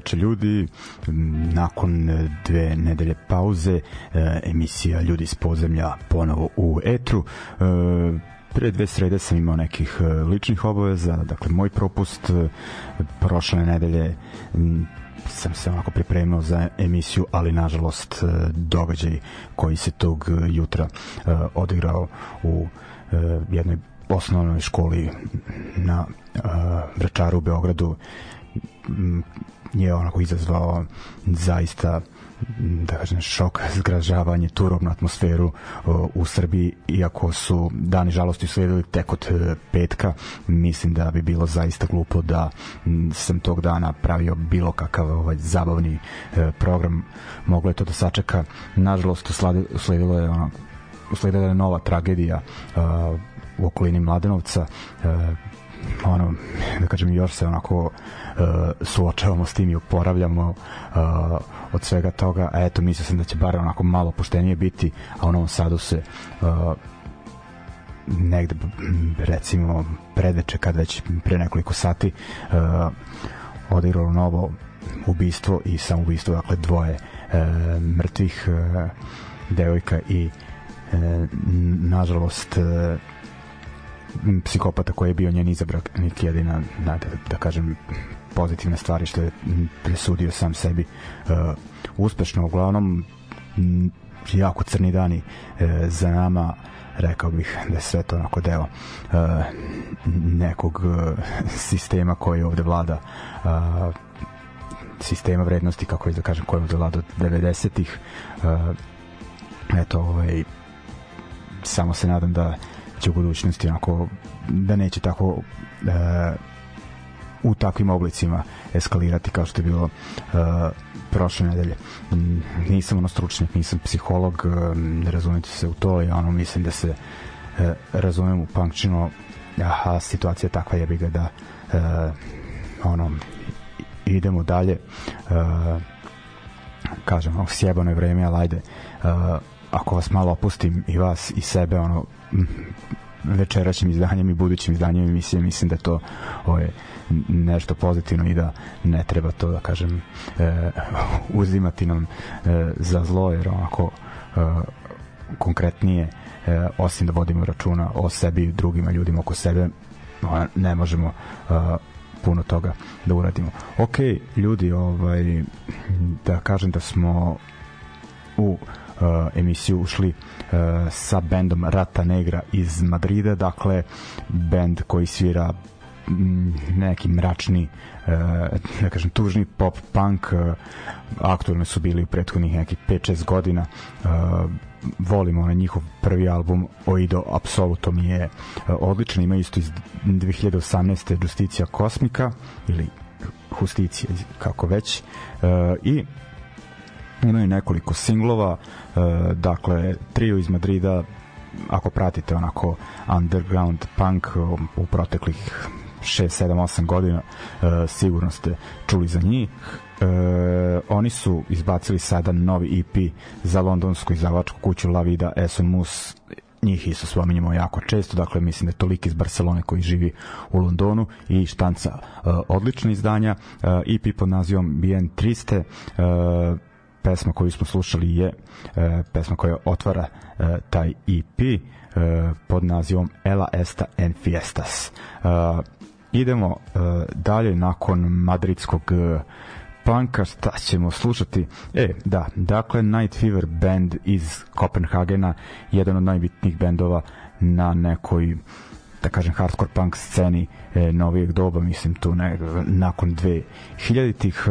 E, večer ljudi. Nakon dve nedelje pauze e, emisija Ljudi iz pozemlja ponovo u etru. E, pre dve srede sam imao nekih ličnih obaveza, dakle moj propust prošle nedelje sam se onako pripremao za emisiju, ali nažalost događaj koji se tog jutra odigrao u jednoj osnovnoj školi na Vračaru u Beogradu je onako izazvao zaista da kažem šok, zgražavanje, turobnu atmosferu u Srbiji, iako su dani žalosti usledili tek od e, petka, mislim da bi bilo zaista glupo da sam tog dana pravio bilo kakav ovaj zabavni e, program, moglo je to da sačeka. Nažalost, usledilo je ono, usledila je nova tragedija uh, u okolini Mladenovca ono, da kažem, još se onako uh, suočavamo s tim i oporavljamo uh, od svega toga, a eto, mislio sam da će bar onako malo poštenije biti, a u Novom Sadu se uh, negde recimo predveče kad već pre nekoliko sati uh, odigralo novo ubistvo i samoubistvo, dakle dvoje uh, mrtvih uh, devojka i uh, nažalost uh, psihopata koji je bio njen izabrak jedina da, da, kažem pozitivne stvari što je presudio sam sebi uh, uspešno. Uglavnom jako crni dani uh, za nama rekao bih da je sve to onako deo uh, nekog uh, sistema koji ovde vlada uh, sistema vrednosti kako je da kažem koji ovde vlada od 90-ih uh, eto ovaj samo se nadam da će u budućnosti onako da neće tako e, u takvim oblicima eskalirati kao što je bilo uh, prošle nedelje. Nisam ono stručnjak, nisam psiholog, ne razumete se u to i ono mislim da se uh, razumem u punkčino a situacija je takva jebi ga da uh, ono idemo dalje uh, kažem, ono, sjebano je vreme, ali ajde uh, ako vas malo opustim i vas i sebe ono večeraćim izdanjem i budućim izdanjem emisije mislim da to ovaj, nešto pozitivno i da ne treba to da kažem e, uzimati nam e, za zlo jer onako e, konkretnije e, osim da vodimo računa o sebi i drugima ljudima oko sebe ne možemo e, puno toga da uradimo. Ok, ljudi, ovaj, da kažem da smo emisiju ušli uh, sa bendom Rata Negra iz Madrida, dakle bend koji svira neki mračni uh, da kažem tužni pop punk aktualno su bili u prethodnih nekih 5-6 godina. Volimo na njihov prvi album Oido apsolutno mi je odličan. Ima isto iz 2018. Justicija Kosmika ili Justicija kako već. I imaju nekoliko singlova uh, dakle trio iz Madrida ako pratite onako underground punk u proteklih 6, 7, 8 godina uh, sigurno ste čuli za njih. Uh, oni su izbacili sada novi EP za londonsku izdavačku kuću La Vida Eson Mus njih isto spominjamo jako često, dakle mislim da je tolik iz Barcelone koji živi u Londonu i štanca uh, odlična izdanja. Uh, EP pod nazivom Bien Triste uh, pesma koju smo slušali je uh, pesma koja otvara uh, taj EP uh, pod nazivom Ela Esta en Fiestas uh, idemo uh, dalje nakon madridskog uh, panka, šta ćemo slušati? E, da, dakle Night Fever band iz Kopenhagena, jedan od najbitnijih bendova na nekoj da kažem hardcore punk sceni e, novijeg doba, mislim tu ne, nakon 2000-ih e,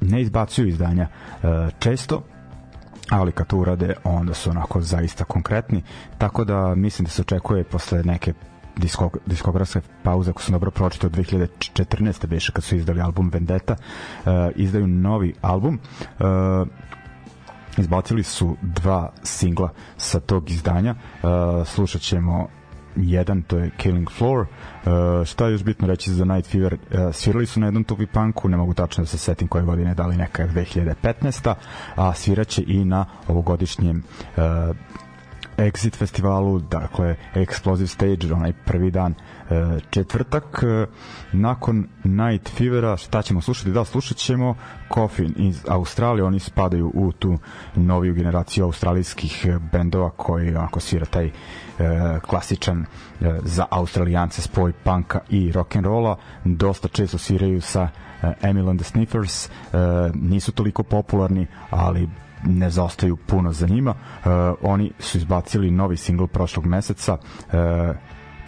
ne izbacuju izdanja e, često, ali kad to urade onda su onako zaista konkretni tako da mislim da se očekuje posle neke diskog, diskografske pauze, ako sam dobro pročitao, 2014. beše kad su izdali album Vendetta, uh, izdaju novi album. Uh, izbacili su dva singla sa tog izdanja. Uh, slušat ćemo jedan, to je Killing Floor. Uh, šta je još bitno reći za Night Fever? Uh, svirali su na jednom tubi punku, ne mogu tačno da se setim koje godine, da li neka 2015. A sviraće i na ovogodišnjem uh, Exit festivalu, dakle Explosive Stage, onaj prvi dan e, četvrtak. E, nakon Night Fevera, šta ćemo slušati? Da, slušat ćemo Coffin iz Australije, oni spadaju u tu noviju generaciju australijskih bendova koji onako svira taj e, klasičan e, za australijance spoj panka i rock'n'rolla. Dosta često sviraju sa e, Emil and the Sniffers, e, nisu toliko popularni, ali ne zaostaju puno za njima. Uh, oni su izbacili novi singl prošlog meseca uh,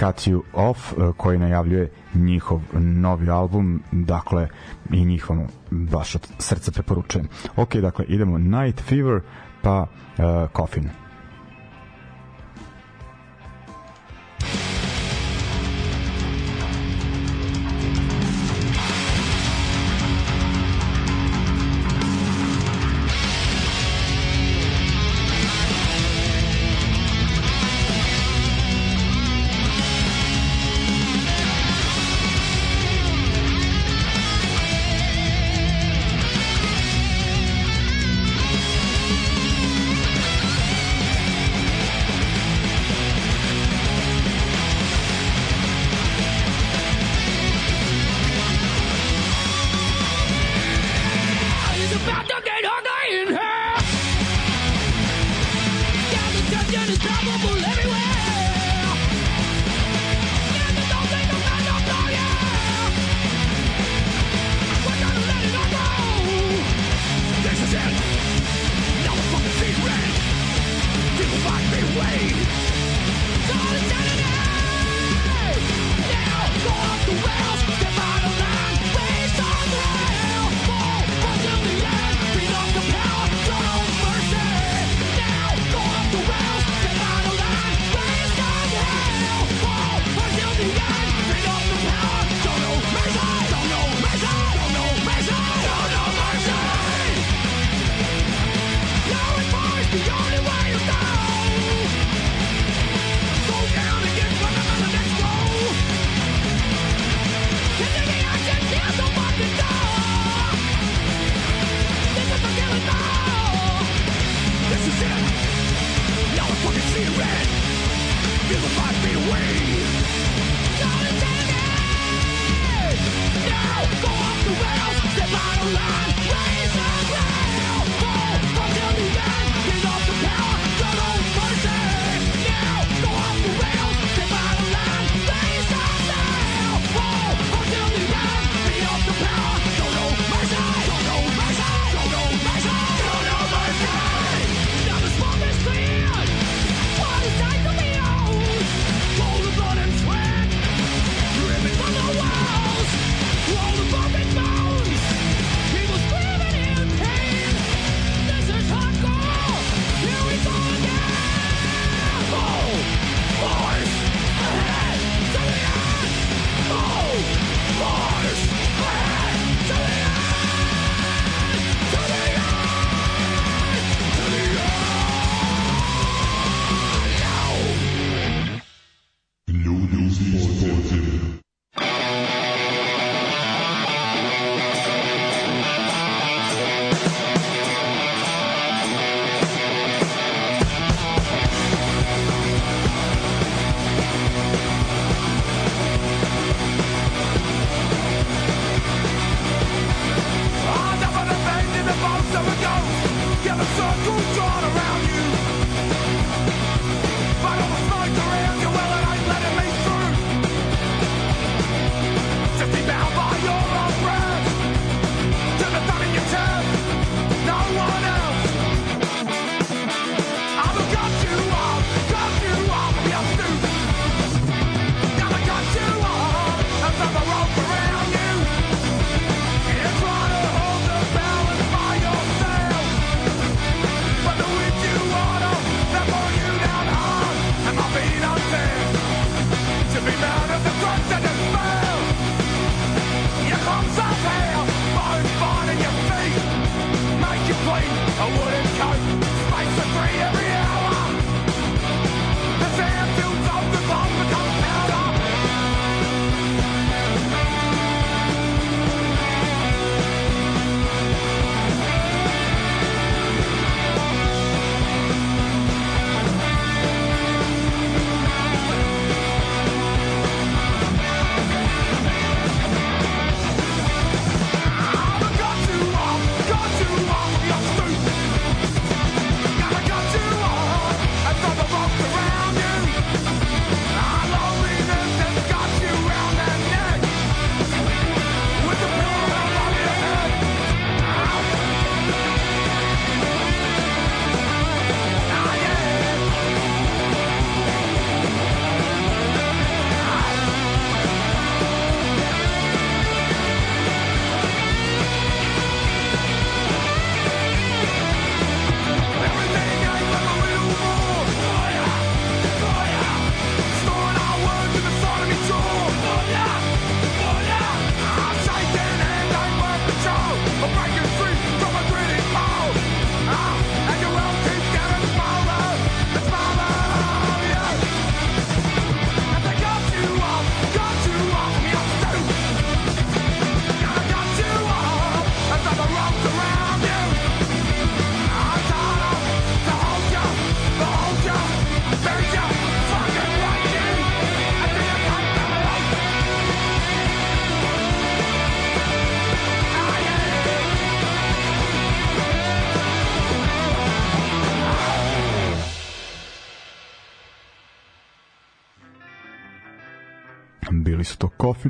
Cut You Off uh, koji najavljuje njihov novi album dakle i njihov baš od srca preporučujem ok, dakle idemo Night Fever pa uh, Coffin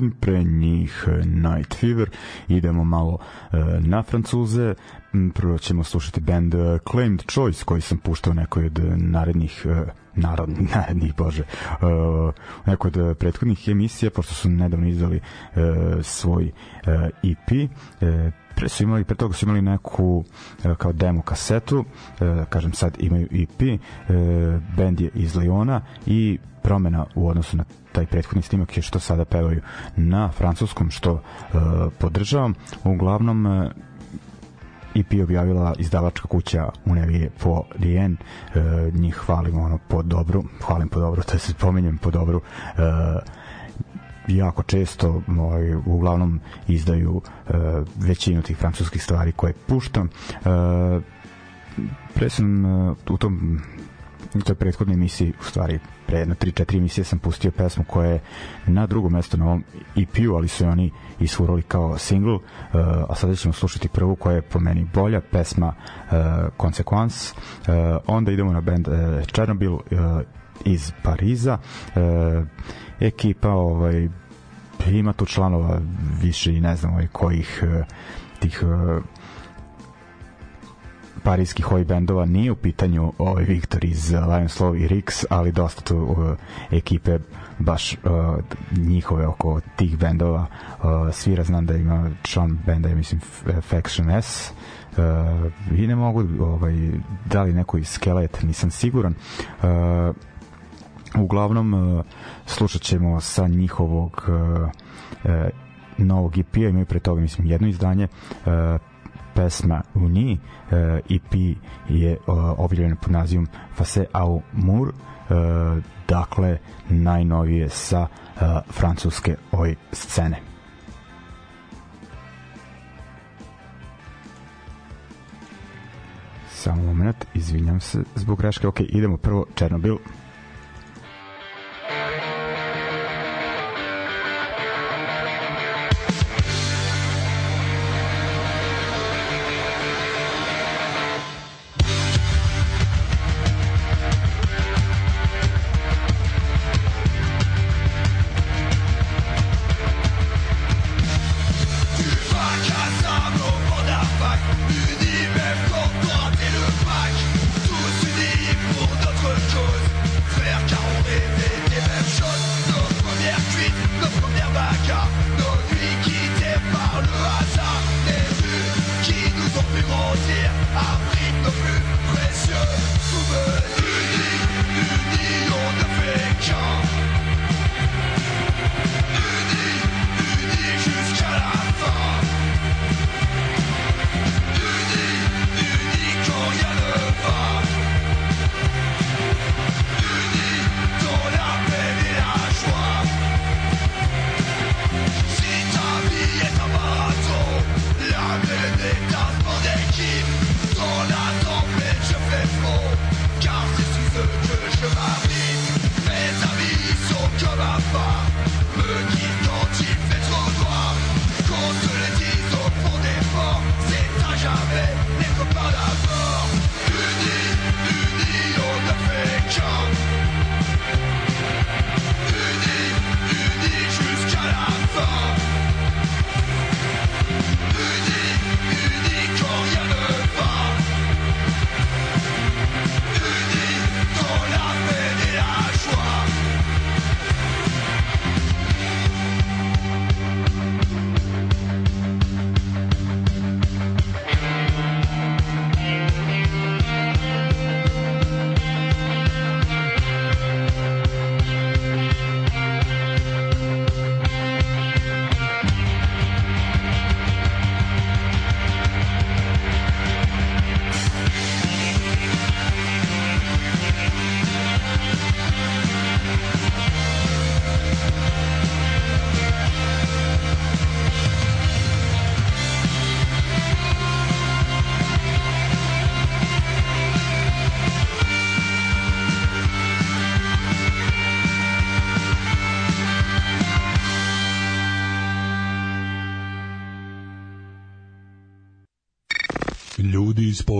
Coffin, pre njih Night Fever. Idemo malo na Francuze. Prvo ćemo slušati band Claimed Choice koji sam puštao nekoj od narednih narod, narednih, bože, uh, nekoj od prethodnih emisija, pošto su nedavno izdali uh, svoj uh, EP. Uh, pre su imali, pre toga su imali neku uh, kao demo kasetu, uh, kažem sad imaju EP, uh, band je iz Leona i promena u odnosu na taj prethodni snimak je što sada pevaju na francuskom, što podržavam. Uglavnom, EP objavila izdavačka kuća Unevije po Rien e, njih hvalim ono po dobru hvalim po dobru, to se pominjem po dobru e, jako često ovaj, uglavnom izdaju e, većinu tih francuskih stvari koje puštam e, pre sam e, u tom u toj prethodnoj emisiji u stvari pre jedno 3-4 emisije sam pustio pesmu koja je na drugom mestu na ovom EP-u, ali su oni isfurali kao single, uh, a sada ćemo slušati prvu koja je po meni bolja, pesma uh, Consequence. Uh, onda idemo na band uh, Chernobyl uh, iz Pariza. Uh, ekipa ovaj, ima tu članova više i ne znam ovaj, kojih uh, tih uh, parijskih oj bendova nije u pitanju ovaj Viktor iz Lions Law i Rix, ali dosta tu uh, ekipe baš uh, njihove oko tih bendova. Uh, svira, znam da ima član benda, ja mislim Faction S. Uh, i ne mogu ovaj, da li neko iz Skelet, nisam siguran. Uh, uglavnom uh, slušat ćemo sa njihovog uh, uh, novog EP-a, imaju pre toga mislim jedno izdanje pesma Uni, uh, e, EP je objavljena pod nazivom Face au Mur, dakle najnovije sa francuske oj scene. Samo moment, izvinjam se zbog greške. Ok, idemo prvo Černobil. Thank you.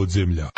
Podzemlja.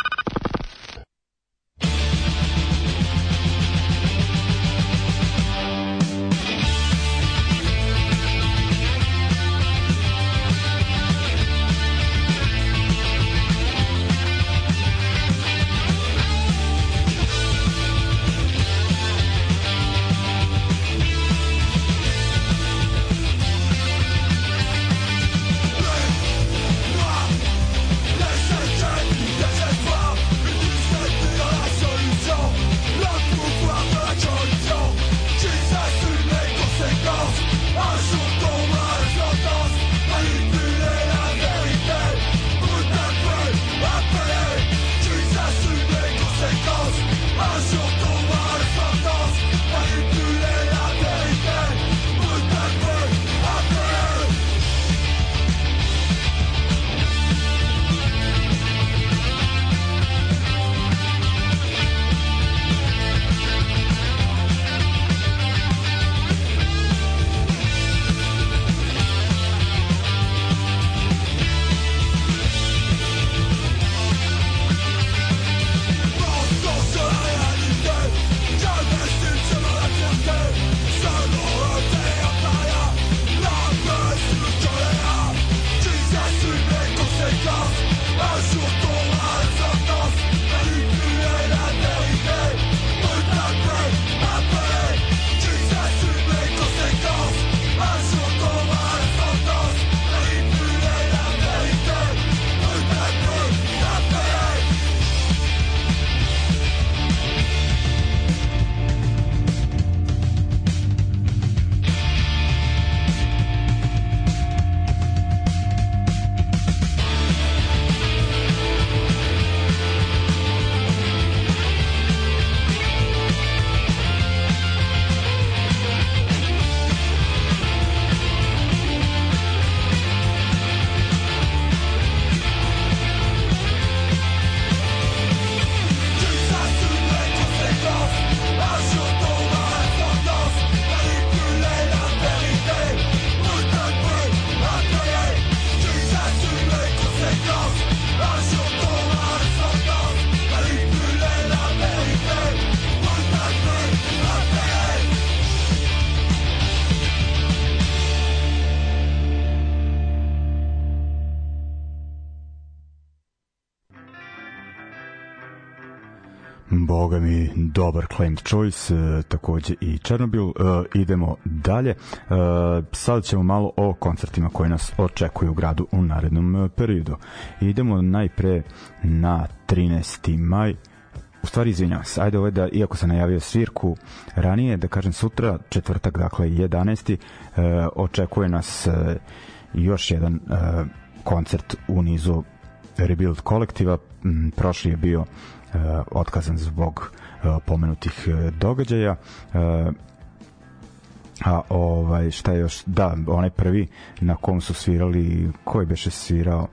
Boga mi, dobar claimed choice, uh, takođe i Černobil. Uh, idemo dalje. Uh, sad ćemo malo o koncertima koji nas očekuju u gradu u narednom uh, periodu. Idemo najpre na 13. maj. U stvari, izvinjam se, ajde ovaj da, iako sam najavio svirku ranije, da kažem sutra, četvrtak, dakle 11. Uh, očekuje nas uh, još jedan uh, koncert u nizu Rebuild kolektiva. Prošli je bio E, otkazan zbog e, pomenutih e, događaja. A ovaj šta je još? Da onaj prvi na kom su svirali koji beše svirao?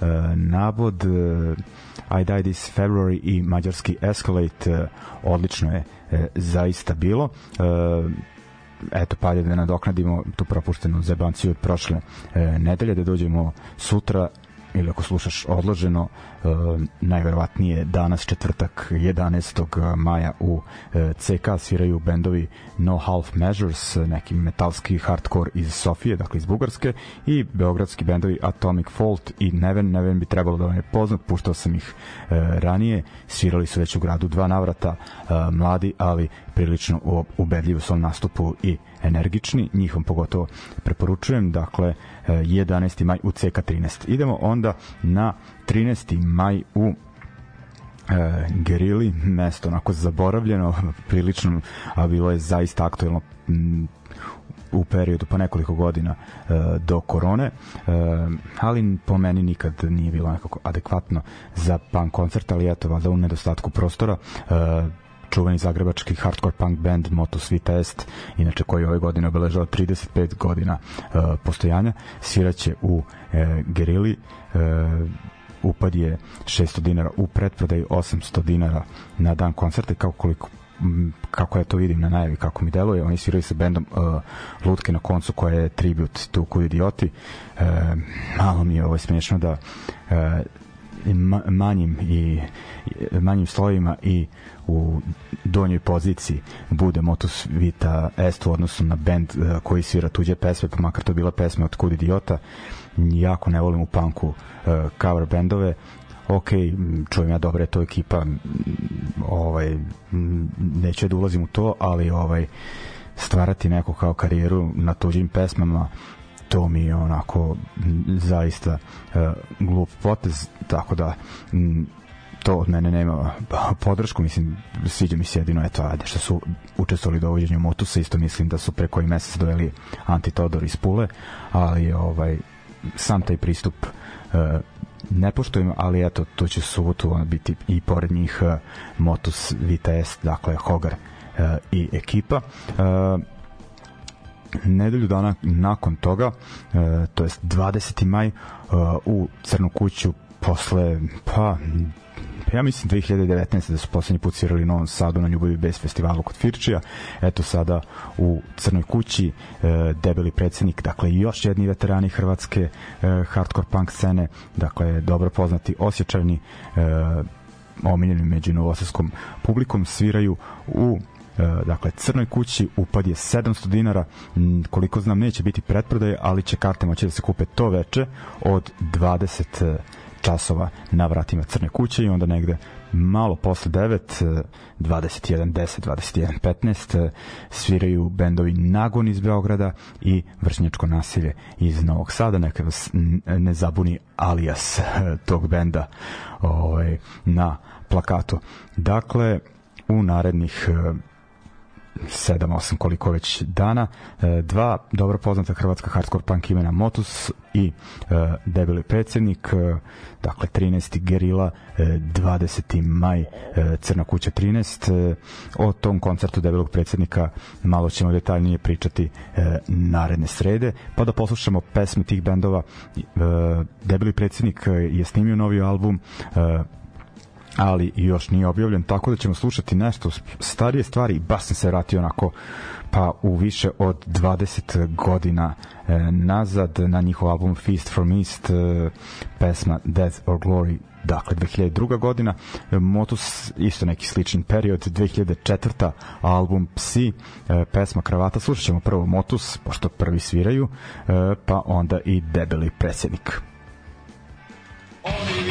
Uh, Nabod uh, I Died This February i mađarski Escalate uh, odlično je uh, zaista bilo. Uh, eto pa da nadoknadimo tu propuštenu zebanciju od prošle uh, nedelje da dođemo sutra ili ako slušaš odloženo uh, najverovatnije danas četvrtak 11. maja u uh, CK sviraju bendovi No Half Measures neki metalski hardcore iz Sofije dakle iz Bugarske i beogradski bendovi Atomic Fault i Neven Neven bi trebalo da vam je poznat puštao sam ih uh, ranije svirali su već u gradu dva navrata uh, mladi ali prilično ubedljivo svom nastupu i energični, njihom pogotovo preporučujem, dakle 11. maj u CK13. Idemo onda na 13. maj u e, Gerili, mesto onako zaboravljeno, prilično, a bilo je zaista aktuelno m, u periodu pa nekoliko godina e, do korone, e, ali po meni nikad nije bilo nekako adekvatno za punk koncert, ali eto, valjda u nedostatku prostora e, čuveni zagrebački hardcore punk band Moto Sweet Est, inače koji ove godine obeležava 35 godina uh, postojanja, sviraće u uh, Gerili, uh, upad je 600 dinara u pretprodaji, 800 dinara na dan koncerta kako koliko kako ja to vidim na najavi, kako mi deluje, oni sviraju sa bendom uh, Lutke na koncu koja je tribut tu Kud idioti. Uh, malo mi je ovo smiješno da uh, manjim i manjim slojima i u donjoj poziciji bude Motus Vita Est u odnosu na band uh, koji svira tuđe pesme, pa makar to bila pesma od Kud Idiota. Jako ne volim u punku uh, cover bendove, ok, čujem ja dobro je to ekipa, ovaj, neću da ulazim u to, ali ovaj, stvarati neko kao karijeru na tuđim pesmama, to mi je onako zaista uh, glup potez, tako da m, to od mene nema podršku, mislim, sviđa mi se jedino, eto, ajde, što su učestvovali dovođenju Motusa, isto mislim da su pre koji mesec doveli Antitodor iz Pule, ali ovaj, sam taj pristup uh, ne poštujem, ali eto, to će subotu biti i pored njih uh, Motus VTS, dakle, Hogar uh, i ekipa. Nedelju dana nakon toga, to jest 20. maj, u Crnu kuću posle, pa pa ja mislim 2019. da su poslednji put svirali Novom Sadu na Ljubavi bez festivalu kod Firčija. Eto sada u Crnoj kući e, debeli predsednik, dakle još jedni veterani hrvatske e, hardcore punk scene, dakle dobro poznati osjećajni e, omiljeni među novosavskom publikom sviraju u dakle Crnoj kući upad je 700 dinara koliko znam neće biti pretprodaje ali će karte moći da se kupe to veče od 20 časova na vratima Crne kuće i onda negde malo posle 9 21 10 21 15 sviraju bendovi Nagon iz Beograda i Vršnjačko nasilje iz Novog Sada. Neka vas ne zabuni alias tog benda ovaj, na plakatu. Dakle u narednih 7, 8 koliko već dana. E, dva dobro poznata hrvatska hardcore punk imena Motus i e, Debeli predsednik, e, dakle 13. Gerila, 20. maj Crna kuća 13. O tom koncertu Debelog predsednika malo ćemo detaljnije pričati naredne srede, pa da poslušamo pesme tih bendova. Debeli predsednik je snimio novi album ali još nije objavljen, tako da ćemo slušati nešto starije stvari. Baš sam se vratio onako pa u više od 20 godina e, nazad na njihov album Feast from East e, pesma Death or Glory dakle 2002. godina Motus isto neki sličan period 2004. album Psi e, pesma Kravata slušat ćemo prvo Motus pošto prvi sviraju e, pa onda i Debeli predsjednik Oni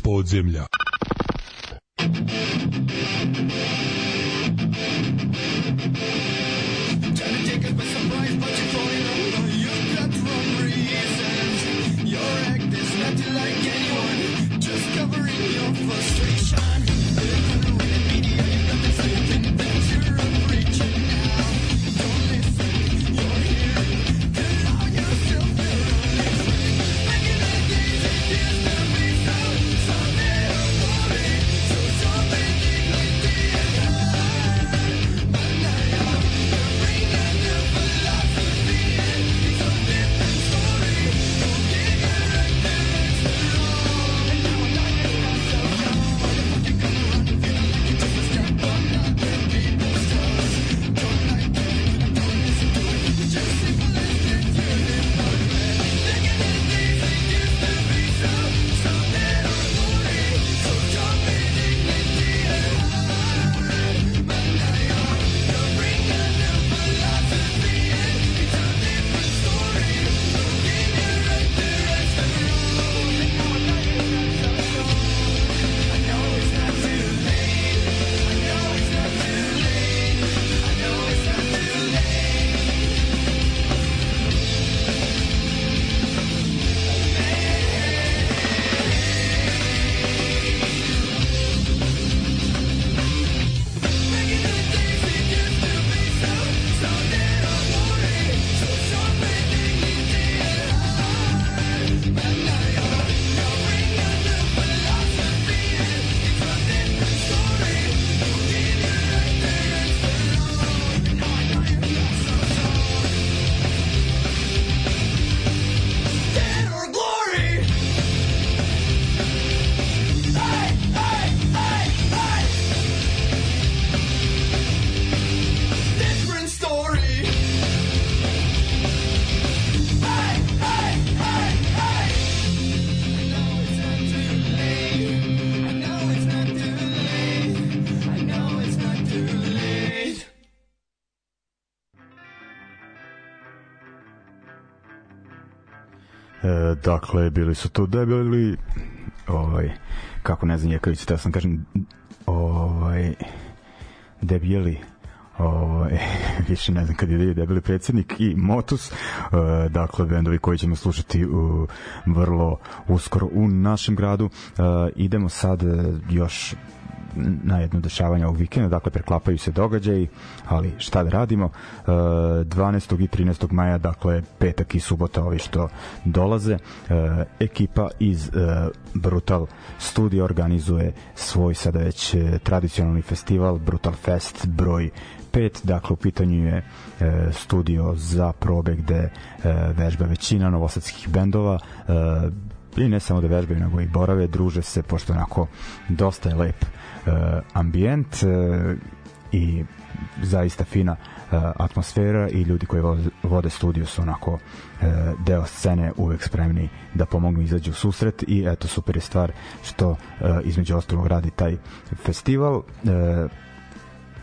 podzemlja. Dakle, bili su to debeli ovaj, kako ne znam Jekavić, da sam kažem ovaj, debijeli uh, ovo, više ne znam kad je debeli predsednik i Motus, uh, dakle bendovi koji ćemo slušati uh, vrlo uskoro u našem gradu. Uh, idemo sad još na jedno dešavanje ovog vikenda, dakle preklapaju se događaji, ali šta da radimo? 12. E, i 13. maja, dakle petak i subota ovi što dolaze, e, ekipa iz e, Brutal Studio organizuje svoj sada već tradicionalni festival Brutal Fest broj 5, dakle u pitanju je e, studio za probe gde e, vežba većina novosadskih bendova e, i ne samo da vežbaju, nego i borave, druže se, pošto onako dosta je lep uh, ambijent uh, i zaista fina uh, atmosfera i ljudi koji vode studio su onako uh, deo scene uvek spremni da pomognu izađu u susret i eto super je stvar što uh, između ostalog radi taj festival uh,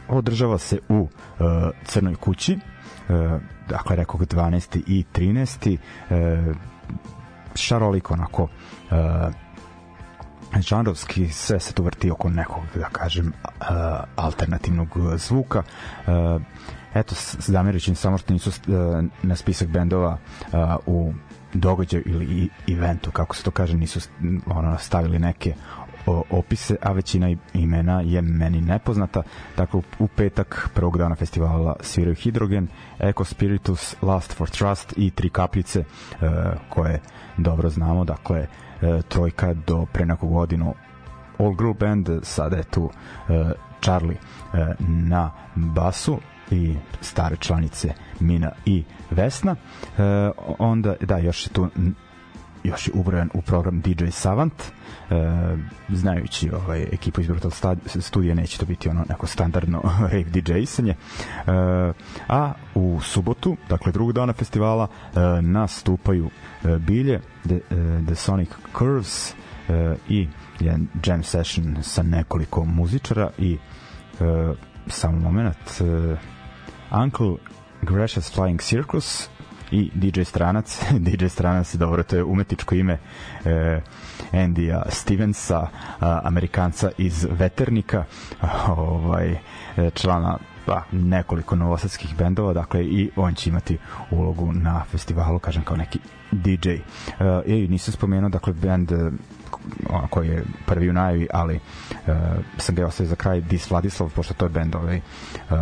održava se u uh, Crnoj kući uh, dakle rekao 12. i 13. Uh, šaroliko onako uh, žanrovski sve se tu vrti oko nekog da kažem uh, alternativnog zvuka uh, eto zamirićim samo što nisu uh, na spisak bendova uh, u događaju ili eventu kako se to kaže nisu ono stavili neke opise, a većina imena je meni nepoznata. Dakle, u, petak prvog dana festivala sviraju Hidrogen, Eco Spiritus, Last for Trust i Tri kapljice, e, koje dobro znamo, dakle, e, trojka do pre neku godinu All Group Band, sada je tu e, Charlie e, na basu i stare članice Mina i Vesna. E, onda, da, još je tu još je ubrojan u program DJ Savant. E, znajući ovaj, ekipu iz Brutal studija neće to biti ono neko standardno rave DJ-sanje e, a u subotu dakle drugog dana festivala e, nastupaju e, Bilje The, e, The Sonic Curves e, i jedan jam session sa nekoliko muzičara i e, samo moment e, Uncle Gresh's Flying Circus i DJ Stranac. DJ Stranac, dobro, to je umetničko ime e, Andija Stevensa, a, Amerikanca iz Veternika, ovaj, e, člana pa, nekoliko novosadskih bendova, dakle i on će imati ulogu na festivalu, kažem kao neki DJ. E, e nisam spomenuo, dakle, bend e, koji je prvi u najavi, ali uh, sam ga ostavio za kraj Dis Vladislav, pošto to je bend ovaj, uh,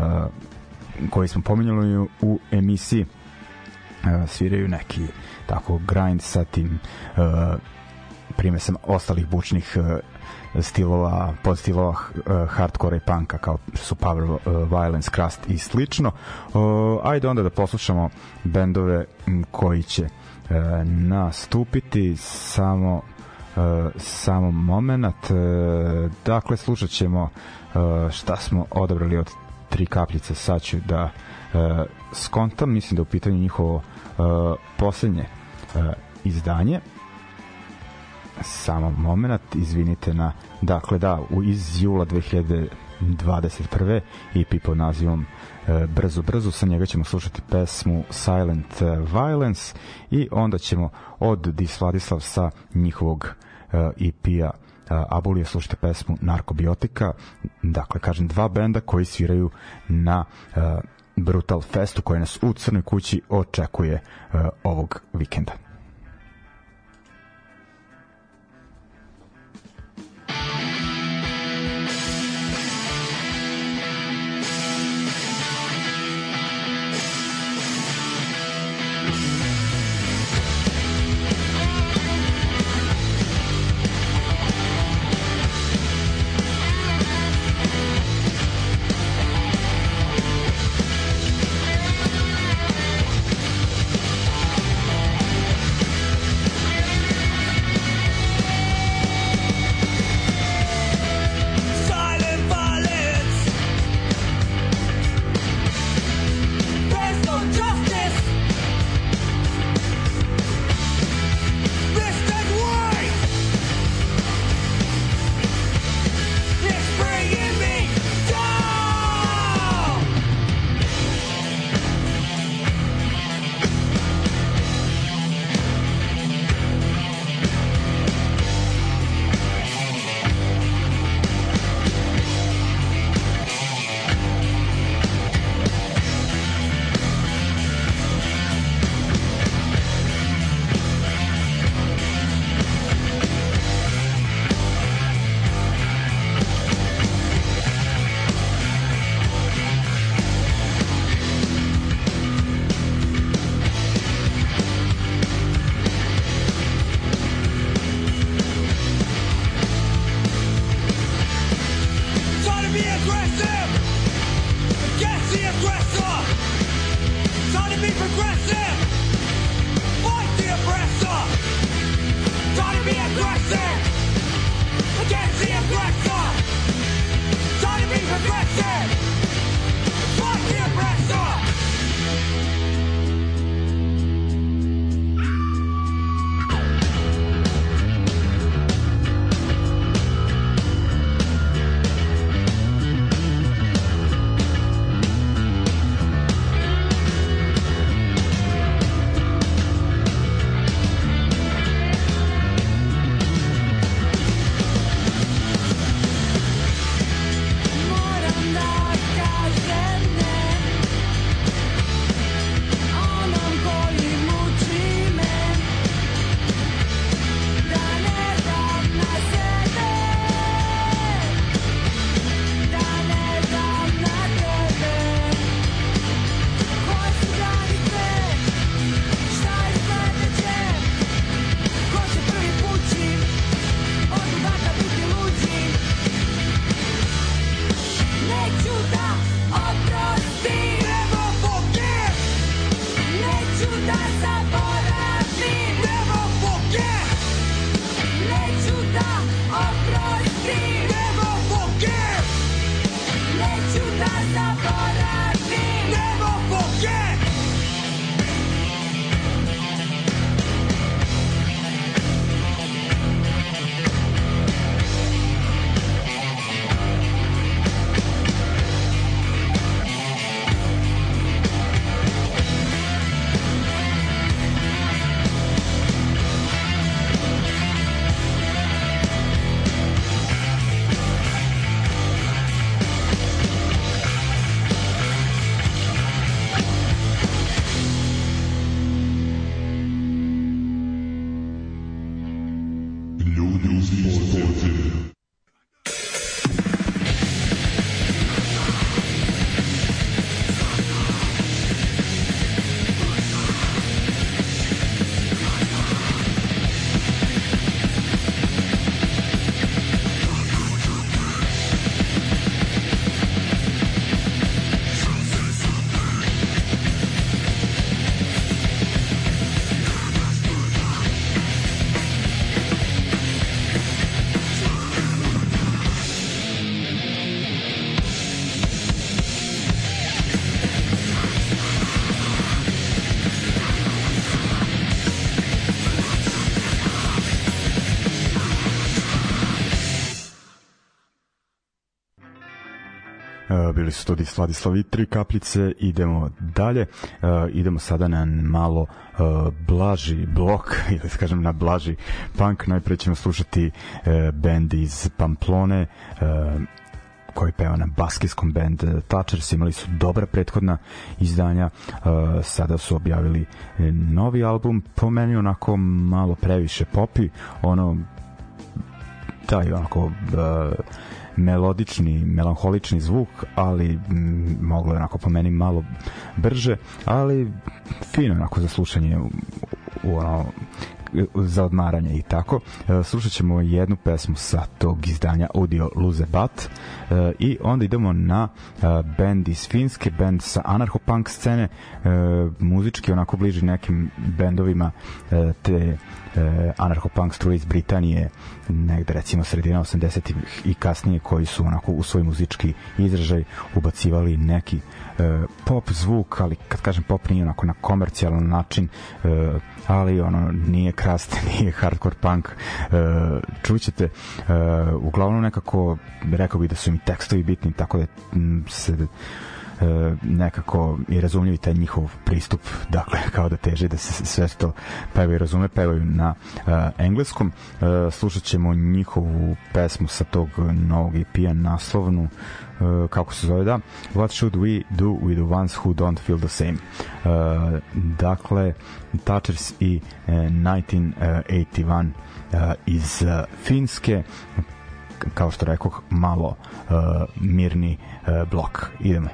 koji smo pominjali u emisiji sviraju neki tako grind sa tim uh, primesama ostalih bučnih uh, stilova, podstilova uh, hardcore i punka kao su Power uh, Violence, Crust i slično. Uh, ajde onda da poslušamo bendove koji će uh, nastupiti samo uh, samo moment uh, dakle slušat ćemo uh, šta smo odabrali od tri kapljice sad ću da uh, skontam, mislim da u pitanju njihovo uh, poslednje uh, izdanje samo moment, izvinite na dakle da, u, iz jula 2021. EP pod nazivom Brzo Brzo, sa njega ćemo slušati pesmu Silent Violence i onda ćemo od Dis Vladislav sa njihovog EP-a uh, Abulije slušate pesmu Narkobiotika, dakle kažem dva benda koji sviraju na Brutal Festu koji nas u Crnoj kući očekuje uh, ovog vikenda. Bili su to Vladislav i tri kapljice, idemo dalje, uh, idemo sada na malo uh, blaži blok, ili da kažem na blaži punk, najpre ćemo slušati uh, band iz Pamplone, koji peva na baskijskom band Touchers, imali su dobra prethodna izdanja, sada su objavili novi album, po meni onako malo previše popi, ono taj onako uh, melodični, melanholični zvuk, ali moglo je onako po meni malo brže, ali fino onako za slušanje u, u ono za odmaranje i tako. E, slušat ćemo jednu pesmu sa tog izdanja Audio Luze Bat e, i onda idemo na e, band iz Finske, band sa anarcho-punk scene, muzički onako bliži nekim bendovima te anarcho-punk struje iz Britanije negde recimo sredina 80 i kasnije koji su onako u svoj muzički izražaj ubacivali neki pop zvuk, ali kad kažem pop nije onako na komercijalan način ali ono nije krast, nije hardcore punk. Uh, čućete uh, uglavnom nekako rekao bih da su mi tekstovi bitni tako da se e, nekako i razumljivi taj njihov pristup, dakle kao da teže da se sve to pevaju i razume, pevaju na uh, engleskom. Uh, slušat ćemo njihovu pesmu sa tog novog EP-a naslovnu uh, kako se zove da? What should we do with the ones who don't feel the same? Uh, dakle Touchers i uh, 1981 uh, iz uh, Finske. Kao što rekao malo uh, mirni uh, blok. Idemo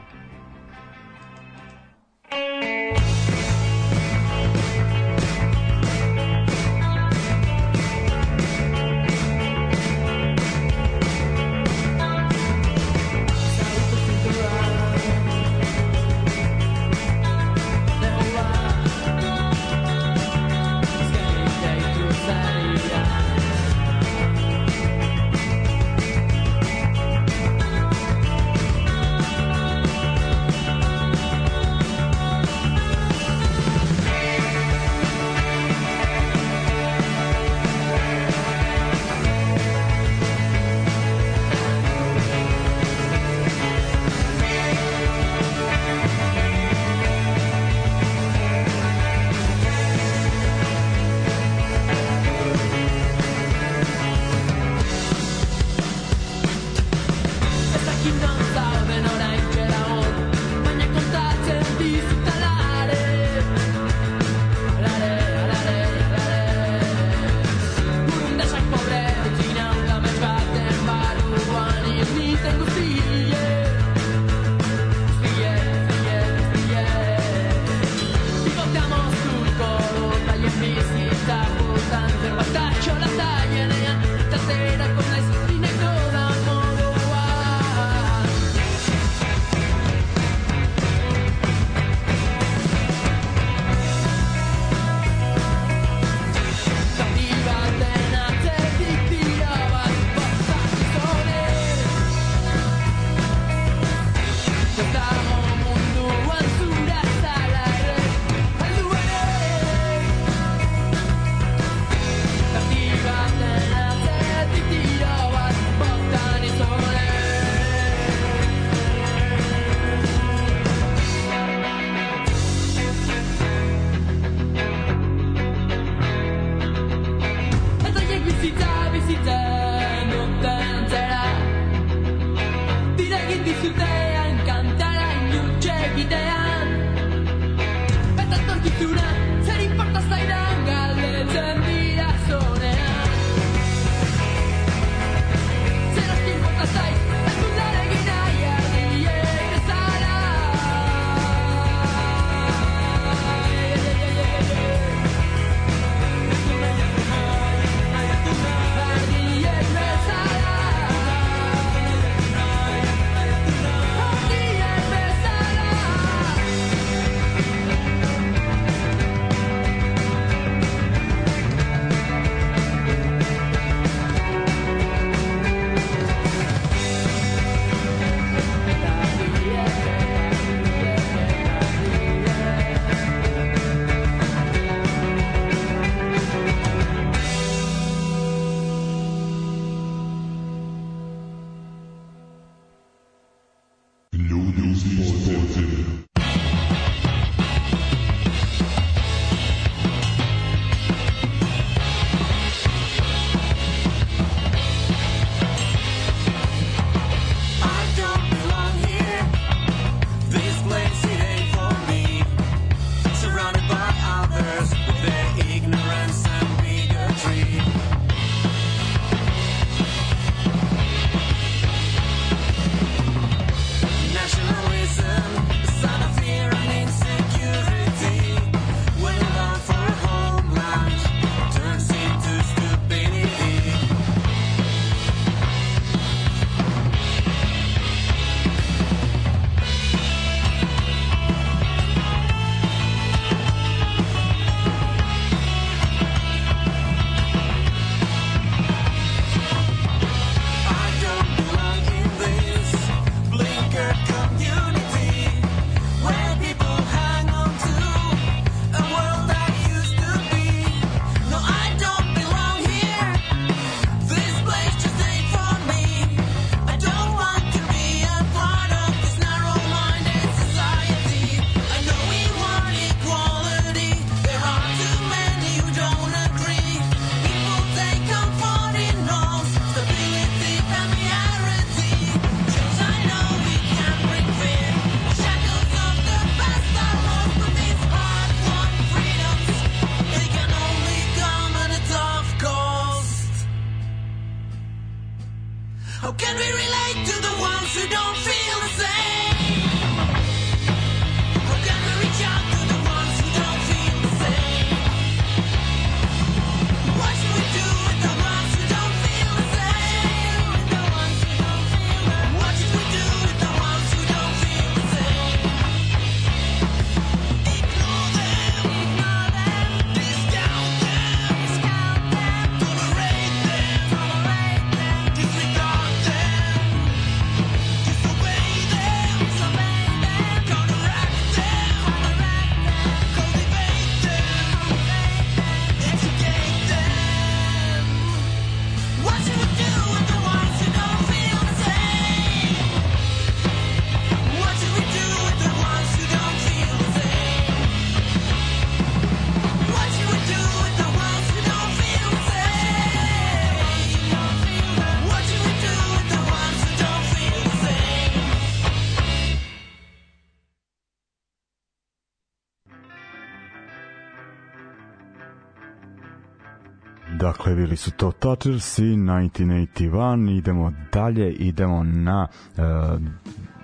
Dakle, bili su to Touchers i 1981. Idemo dalje, idemo na uh,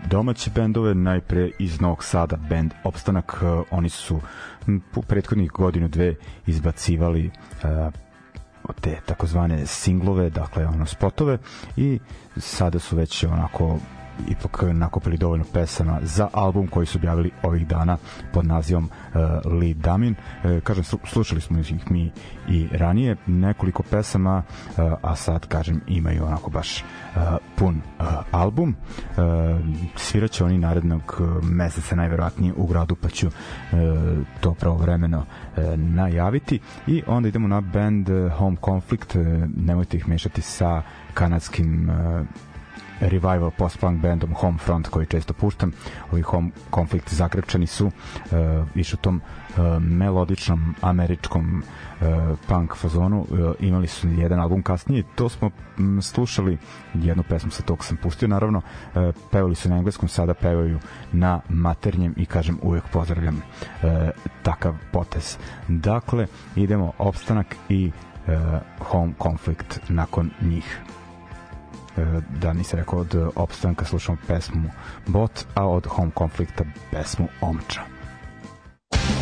domaće bendove, najpre iz Novog Sada, band Opstanak. Uh, oni su u prethodnih godinu dve izbacivali uh, te takozvane singlove, dakle ono spotove i sada su već onako ipak nakopili dovoljno pesama za album koji su objavili ovih dana pod nazivom uh, Lee Damin. Uh, kažem, slušali smo ih mi i ranije, nekoliko pesama, uh, a sad, kažem, imaju onako baš uh, pun uh, album. Uh, sviraće oni narednog meseca najverovatnije u gradu, pa ću uh, to pravovremeno uh, najaviti. I onda idemo na band Home Conflict, uh, nemojte ih mešati sa kanadskim uh, revival post-punk bandom Homefront koji često puštam. Ovi Home Conflict zakrepčani su uh, više u tom uh, melodičnom američkom uh, punk fazonu. Uh, imali su jedan album kasnije. To smo m, slušali jednu pesmu sa tog sam pustio naravno. Uh, pevali su na engleskom, sada pevaju na maternjem i kažem uvek pozdravljam uh, takav potez. Dakle, idemo opstanak i uh, Home Conflict nakon njih. E, da nisam rekao od opstanka slušamo pesmu Bot, a od Home Conflicta pesmu Omča. iz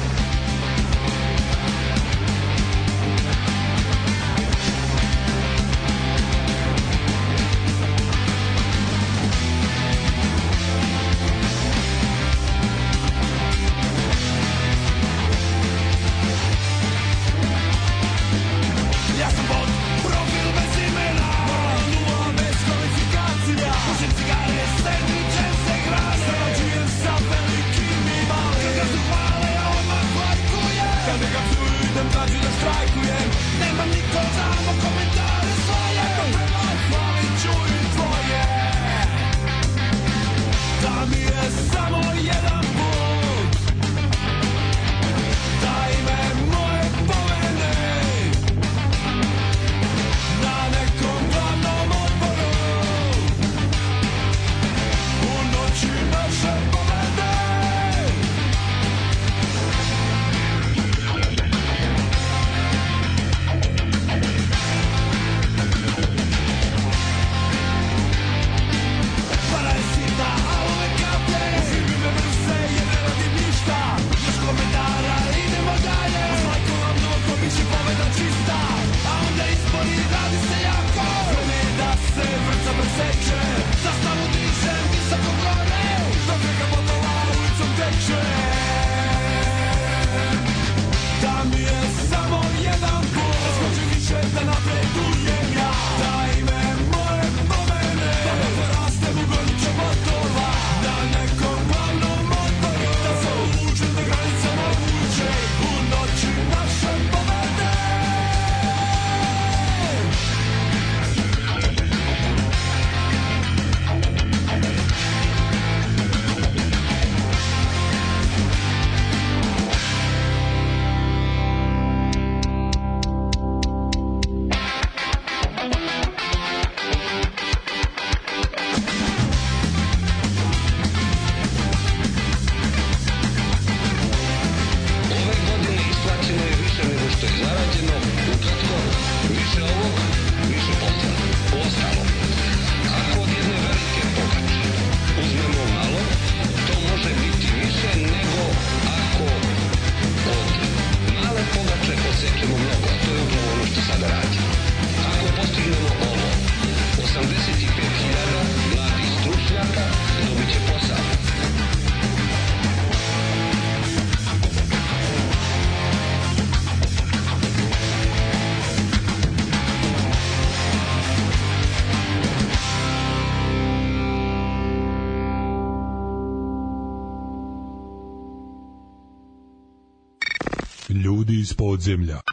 podzemlja.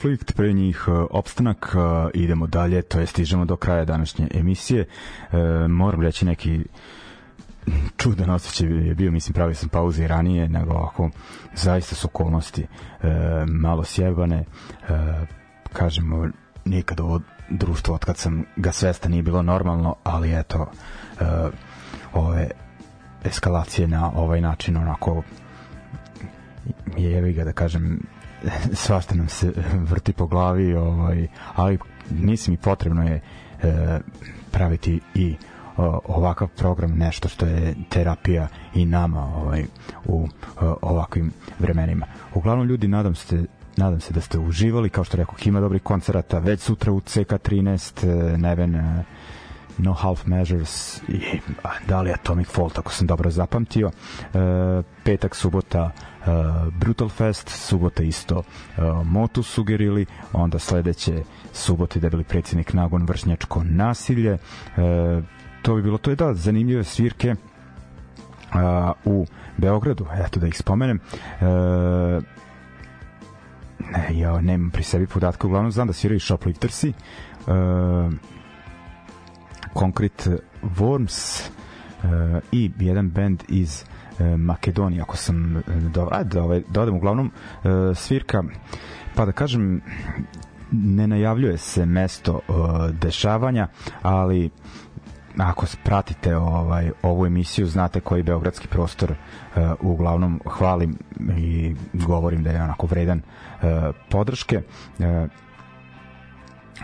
Home conflict, pre njih uh, opstanak, uh, idemo dalje, to je stižemo do kraja današnje emisije. Uh, moram reći neki čudan osjećaj je bio, mislim, pravio sam pauze i ranije, nego ovako, zaista su okolnosti malo sjebane, kažemo, nikad ovo društvo, od kad sam ga svesta nije bilo normalno, ali eto, ove eskalacije na ovaj način, onako, jevi ga da kažem svašta nam se vrti po glavi ovaj ali mislim i potrebno je e, praviti i o, ovakav program nešto što je terapija i nama ovaj u o, ovakvim vremenima. Uglavnom ljudi nadam se nadam se da ste uživali kao što rekao ima dobri koncerata već sutra u CK13 e, Neven e, No Half Measures i da li Atomic Fault ako sam dobro zapamtio? E, petak, subota e, Brutal Fest subota isto e, Motu sugerili onda sledeće subote debeli predsjednik Nagon vršnjačko nasilje. E, to bi bilo to. Je da zanimljive svirke a, u Beogradu eto da ih spomenem. E, ne, ja nemam pri sebi podatke. Uglavnom znam da sviraju Shopliftersi. E, Concrete Worms uh, i jedan band iz uh, Makedonije ako sam do, a, da, ovaj, da odem uglavnom svirka. Pa da kažem ne najavljuje se mesto dešavanja ali ako pratite ovaj ovu emisiju znate koji beogradski prostor uh, uglavnom hvalim i govorim da je onako vredan uh, podrške. Uh,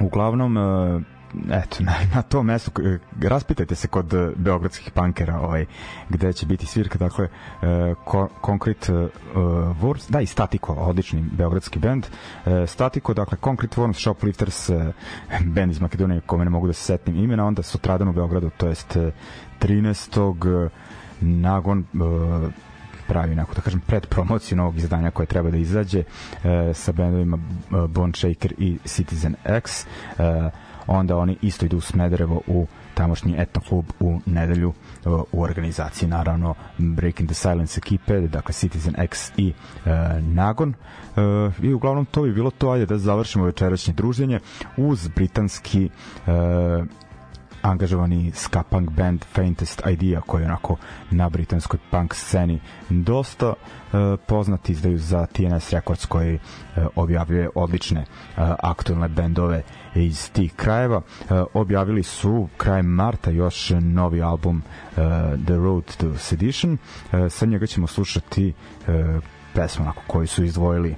uglavnom uh, eto, na, na to mesto e, raspitajte se kod e, beogradskih pankera ovaj, gde će biti svirka dakle e, Concrete uh, Worms da i Statiko, odlični beogradski bend e, Statiko, dakle Concrete Worms Shoplifters, e, bend iz Makedonije kome ne mogu da se setim imena, onda sutradan u Beogradu to jest 13. nagon uh, pravi neku, da kažem, pred promociju novog izdanja koje treba da izađe e, sa bendovima Bone Shaker i Citizen X e, onda oni isto idu u Smederevo u tamošnji etno klub u nedelju u organizaciji naravno Breaking the Silence ekipe, dakle Citizen X i e, Nagon. E, i uglavnom to bi bilo to, ajde da završimo večerašnje druženje uz britanski e, angažovani ska punk band Faintest Idea koji je onako na britanskoj punk sceni dosta e, poznati izdaju za TNS Records koji e, objavljuje odlične e, aktualne bendove iz tih krajeva. E, objavili su krajem marta još novi album e, The Road to Sedition. E, sa njega ćemo slušati e, pesmu onako koju su izdvojili e,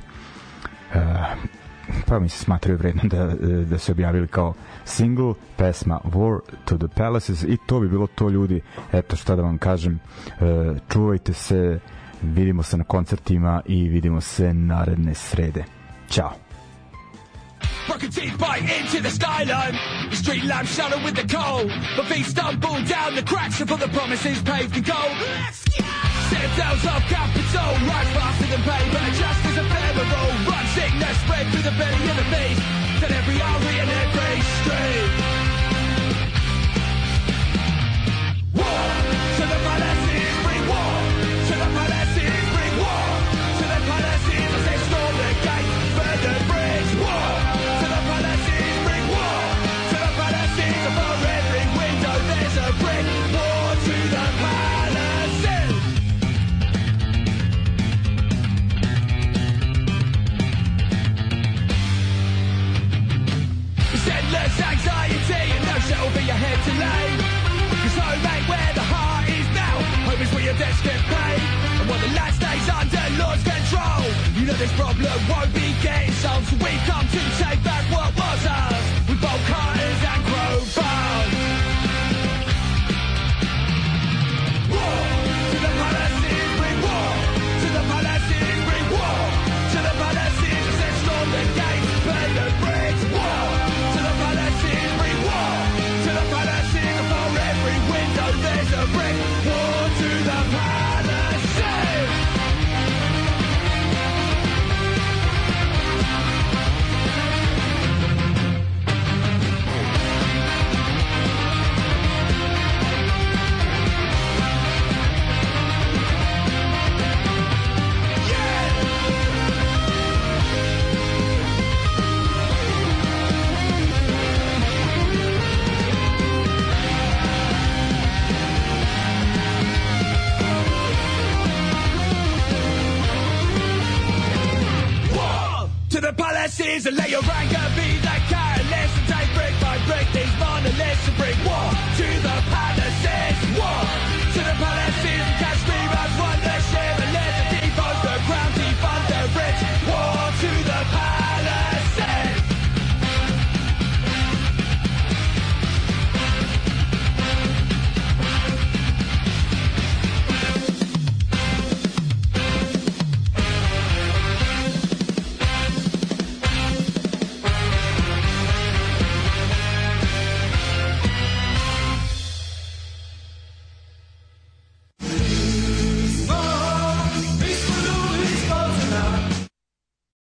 pa mi se smatraju vredno da, da se objavili kao single, pesma War to the Palaces i to bi bilo to ljudi, eto šta da vam kažem e, čuvajte se vidimo se na koncertima i vidimo se naredne srede. Ćao Broken teeth bite into the skyline. The street lamps shadow with the cold. But feet stumble down the cracks of the promises paved in gold. Let's go! Citadels of capital, rise faster than paper. Just as ephemeral, run sickness spread through the belly of the beast. That every artery and every street. War day. Cause home ain't where the heart is now. Home is where your debts get paid. And while the land stays under Lord's control, you know this problem won't be getting solved. So we come to take back is a layer. I could be that careless and I break by break these monoliths to break war.